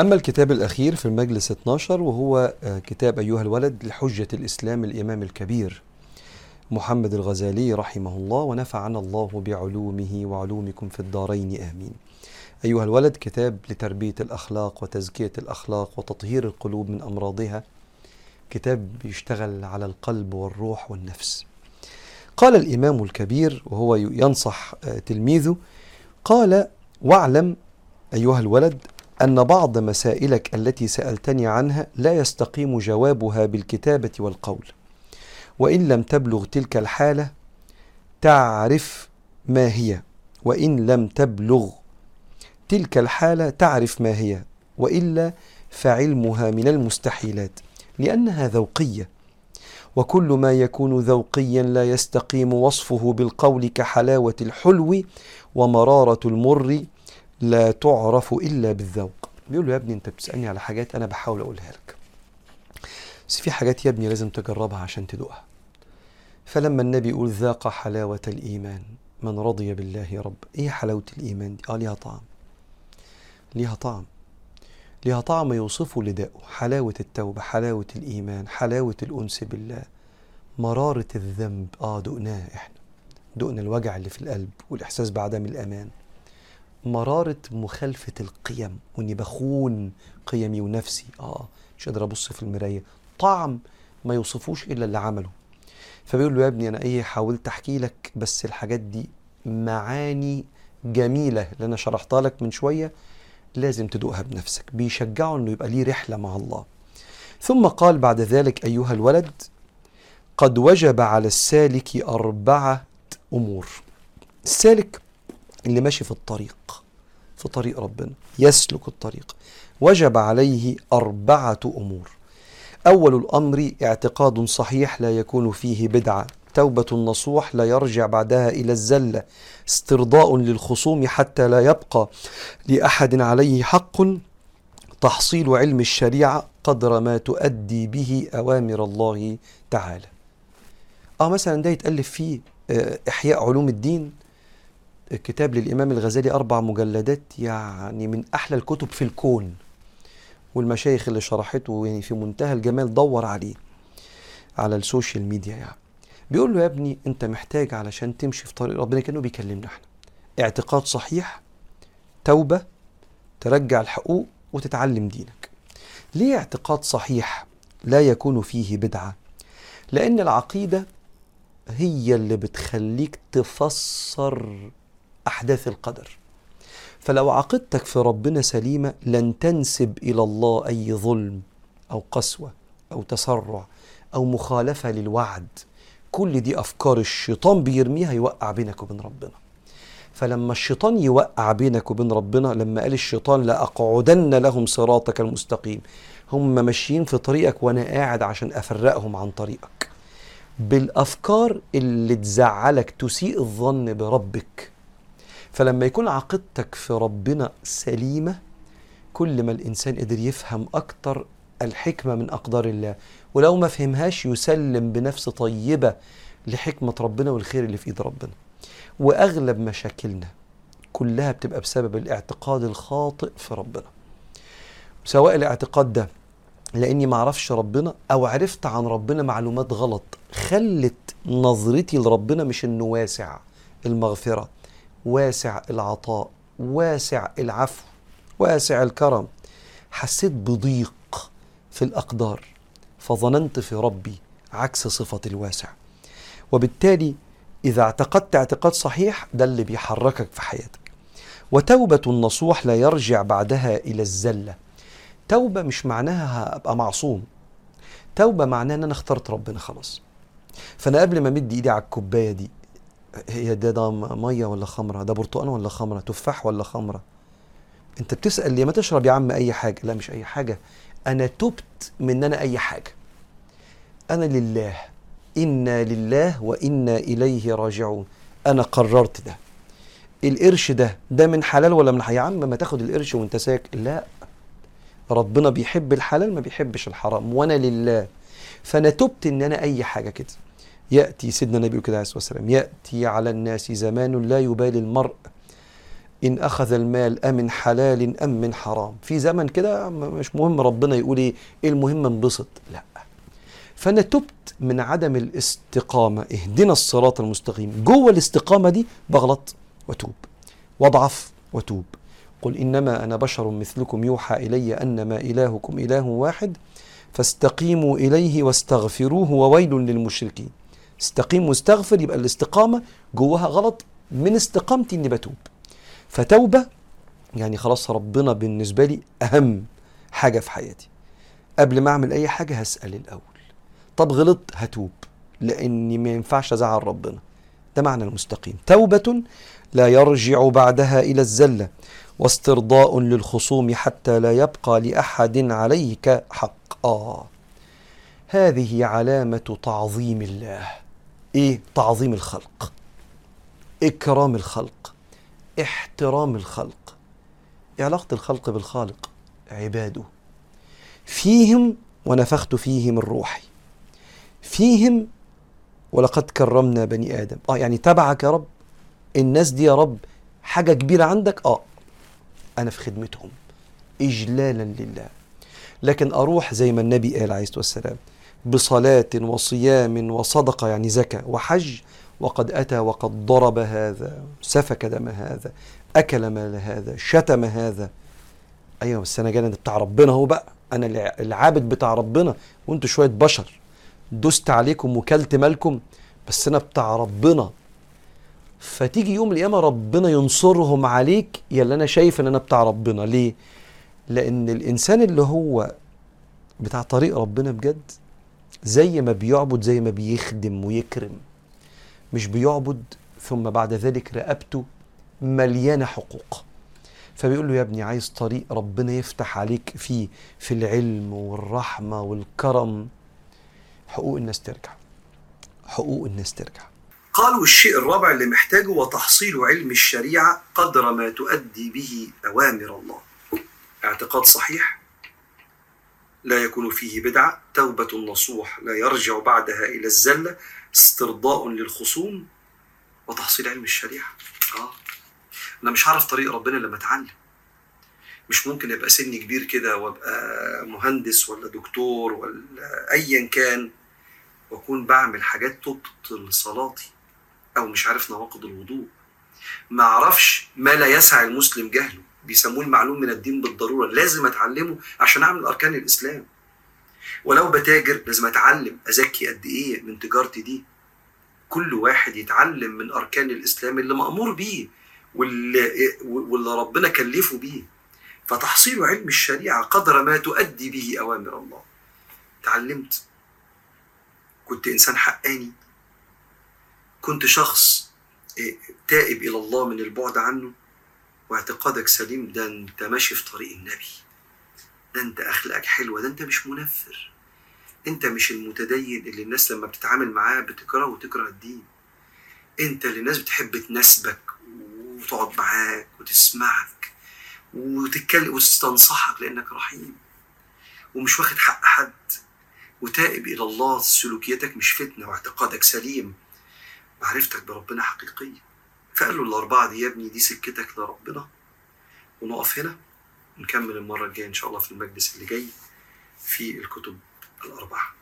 أما الكتاب الأخير في المجلس 12 وهو آه، كتاب أيها الولد لحجة الإسلام الإمام الكبير محمد الغزالي رحمه الله ونفعنا الله بعلومه وعلومكم في الدارين آمين. أيها الولد كتاب لتربية الأخلاق وتزكية الأخلاق وتطهير القلوب من أمراضها. كتاب بيشتغل على القلب والروح والنفس. قال الإمام الكبير وهو ينصح آه، تلميذه قال واعلم أيها الولد أن بعض مسائلك التي سألتني عنها لا يستقيم جوابها بالكتابة والقول. وإن لم تبلغ تلك الحالة تعرف ما هي. وإن لم تبلغ تلك الحالة تعرف ما هي. وإلا فعلمها من المستحيلات لأنها ذوقية. وكل ما يكون ذوقيا لا يستقيم وصفه بالقول كحلاوة الحلو ومرارة المر لا تعرف إلا بالذوق. بيقول له يا ابني أنت بتسألني على حاجات أنا بحاول أقولها لك. بس في حاجات يا ابني لازم تجربها عشان تدوقها. فلما النبي يقول ذاق حلاوة الإيمان من رضي بالله رب. إيه حلاوة الإيمان دي؟ آه ليها طعم. ليها طعم. ليها طعم يوصفه لدائه حلاوة التوبة حلاوة الإيمان حلاوة الأنس بالله. مرارة الذنب. آه دقناه إحنا. دقنا الوجع اللي في القلب والإحساس بعدم الأمان. مرارة مخالفة القيم. وإني بخون قيمي ونفسي. آه مش قادر أبص في المراية. طعم ما يوصفوش إلا اللي عمله. فبيقول له يا ابني أنا إيه حاولت أحكي لك بس الحاجات دي معاني جميلة اللي أنا شرحتها لك من شوية لازم تدوقها بنفسك. بيشجعه إنه يبقى ليه رحلة مع الله. ثم قال بعد ذلك أيها الولد قد وجب على السالك أربعة أمور. السالك اللي ماشي في الطريق في طريق ربنا يسلك الطريق. وجب عليه أربعة أمور. أول الأمر اعتقاد صحيح لا يكون فيه بدعة. توبة النصوح لا يرجع بعدها إلى الزلة استرضاء للخصوم حتى لا يبقى لأحد عليه حق. تحصيل علم الشريعة قدر ما تؤدي به أوامر الله تعالى. آه مثلا ده يتألف فيه آه، إحياء علوم الدين. كتاب للإمام الغزالي أربع مجلدات يعني من أحلى الكتب في الكون. والمشايخ اللي شرحته يعني في منتهى الجمال دور عليه على السوشيال ميديا يعني. بيقول له يا ابني أنت محتاج علشان تمشي في طريق ربنا كأنه بيكلمنا إحنا. اعتقاد صحيح توبة ترجع الحقوق وتتعلم دينك. ليه اعتقاد صحيح لا يكون فيه بدعة؟ لأن العقيدة هي اللي بتخليك تفسر أحداث القدر. فلو عقيدتك في ربنا سليمة لن تنسب إلى الله أي ظلم أو قسوة أو تسرع أو مخالفة للوعد. كل دي أفكار الشيطان بيرميها يوقع بينك وبين ربنا. فلما الشيطان يوقع بينك وبين ربنا لما قال الشيطان لأقعدن لهم صراطك المستقيم هم ماشيين في طريقك وأنا قاعد عشان أفرقهم عن طريقك. بالأفكار اللي تزعلك تسيء الظن بربك. فلما يكون عقيدتك في ربنا سليمة كل ما الإنسان قدر يفهم أكتر الحكمة من أقدار الله. ولو ما فهمهاش يسلم بنفس طيبة لحكمة ربنا والخير اللي في إيد ربنا. وأغلب مشاكلنا كلها بتبقى بسبب الاعتقاد الخاطئ في ربنا. سواء الاعتقاد ده لأني ما أعرفش ربنا أو عرفت عن ربنا معلومات غلط خلت نظرتي لربنا مش انه واسع المغفرة. واسع العطاء واسع العفو واسع الكرم. حسيت بضيق في الأقدار فظننت في ربي عكس صفة الواسع. وبالتالي إذا اعتقدت اعتقاد صحيح ده اللي بيحركك في حياتك. وتوبة النصوح لا يرجع بعدها إلى الزلة. توبة مش معناها أبقى معصوم. توبة معناها أن أنا اخترت ربنا خلاص. فأنا قبل ما أمد إيدي على الكوباية دي هي ده ده مية ولا خمرة؟ ده برتقان ولا خمرة؟ تفاح ولا خمرة؟ انت بتسأل ليه؟ ما تشرب يا عم أي حاجة. لا مش أي حاجة. أنا تبت من أن أنا أي حاجة. أنا لله. إنا لله وإنا إليه راجعون. أنا قررت ده. القرش ده ده من حلال ولا من يا عم ما تاخد القرش وانت ساكت لا. ربنا بيحب الحلال ما بيحبش الحرام. وأنا لله. فأنا تبت إن أنا أي حاجة كده. يأتي سيدنا النبي كده عليه الصلاه والسلام يأتي على الناس زمان لا يبالي المرء إن أخذ المال أمن حلال أم من حرام. في زمن كده مش مهم ربنا يقول إيه إيه المهم انبسط. لا. فأنا تبت من عدم الاستقامة اهدنا الصراط المستقيم. جوه الاستقامة دي بغلط وتوب وأضعف وتوب. قل إنما أنا بشر مثلكم يوحى إلي أنما إلهكم إله واحد فاستقيموا إليه واستغفروه وويل للمشركين. استقيم واستغفر يبقى الاستقامة جواها غلط من استقامتي إني بتوب. فتوبة يعني خلاص ربنا بالنسبة لي أهم حاجة في حياتي. قبل ما أعمل أي حاجة هسأل الأول. طب غلطت هتوب لأني ما ينفعش أزعل ربنا. ده معنى المستقيم. توبة لا يرجع بعدها إلى الزلة واسترضاء للخصوم حتى لا يبقى لأحد عليك حق آه هذه علامة تعظيم الله. إيه تعظيم الخلق إكرام الخلق احترام الخلق. علاقة الخلق بالخالق؟ عباده. فيهم ونفخت فيهم الروح فيهم ولقد كرمنا بني آدم. آه يعني تبعك يا رب الناس دي يا رب حاجة كبيرة عندك؟ آه أنا في خدمتهم. إجلالا لله. لكن أروح زي ما النبي قال عليه الصلاة والسلام بصلاة وصيام وصدقة يعني زكاة وحج وقد أتى وقد ضرب هذا سفك دم هذا أكل مال هذا شتم هذا. أيوة بس أنا جاي بتاع ربنا هو بقى. أنا العابد بتاع ربنا. وأنتوا شوية بشر. دست عليكم وكلت مالكم بس أنا بتاع ربنا. فتيجي يوم القيامة ربنا ينصرهم عليك. يا اللي أنا شايف إن أنا بتاع ربنا. ليه؟ لأن الإنسان اللي هو بتاع طريق ربنا بجد زي ما بيعبد زي ما بيخدم ويكرم. مش بيعبد ثم بعد ذلك رقبته مليانة حقوق. فبيقول له يا ابني عايز طريق ربنا يفتح عليك فيه في العلم والرحمة والكرم. حقوق الناس ترجع. حقوق الناس ترجع. قالوا الشيء الرابع اللي محتاجه وتحصيل علم الشريعة قدر ما تؤدي به أوامر الله. اعتقاد صحيح؟ لا يكون فيه بدعة توبة نصوح لا يرجع بعدها إلى الزلة استرضاء للخصوم وتحصيل علم الشريعة. آه. أنا مش هعرف طريق ربنا لما أتعلم. مش ممكن يبقى سني كبير كده وأبقى مهندس ولا دكتور ولا ايا كان وأكون بعمل حاجات تبطل صلاتي أو مش عارف نواقض الوضوء. ما أعرفش ما لا يسع المسلم جهله. بيسموه المعلوم من الدين بالضرورة. لازم أتعلمه عشان أعمل أركان الإسلام. ولو بتاجر لازم أتعلم ازكي قد إيه من تجارتي دي. كل واحد يتعلم من أركان الإسلام اللي مأمور بيه واللي, واللي ربنا كلفه بيه. فتحصيل علم الشريعة قدر ما تؤدي به أوامر الله. تعلمت. كنت إنسان حقاني. كنت شخص تائب إلى الله من البعد عنه. واعتقادك سليم ده انت ماشي في طريق النبي. ده انت أخلاقك حلوة ده انت مش منفر. انت مش المتدين اللي الناس لما بتتعامل معاه بتكره وتكره الدين. انت اللي الناس بتحب تناسبك وتقعد معاك وتسمعك وتتكلم وتستنصحك لأنك رحيم. ومش واخد حق حد. وتائب إلى الله سلوكيتك مش فتنة واعتقادك سليم. معرفتك بربنا حقيقيه فقال له الأربعة دي يا ابني دي سكتك لربنا. ونقف هنا ونكمل المرة الجاية إن شاء الله في المجلس اللي جاي في الكتب الأربعة.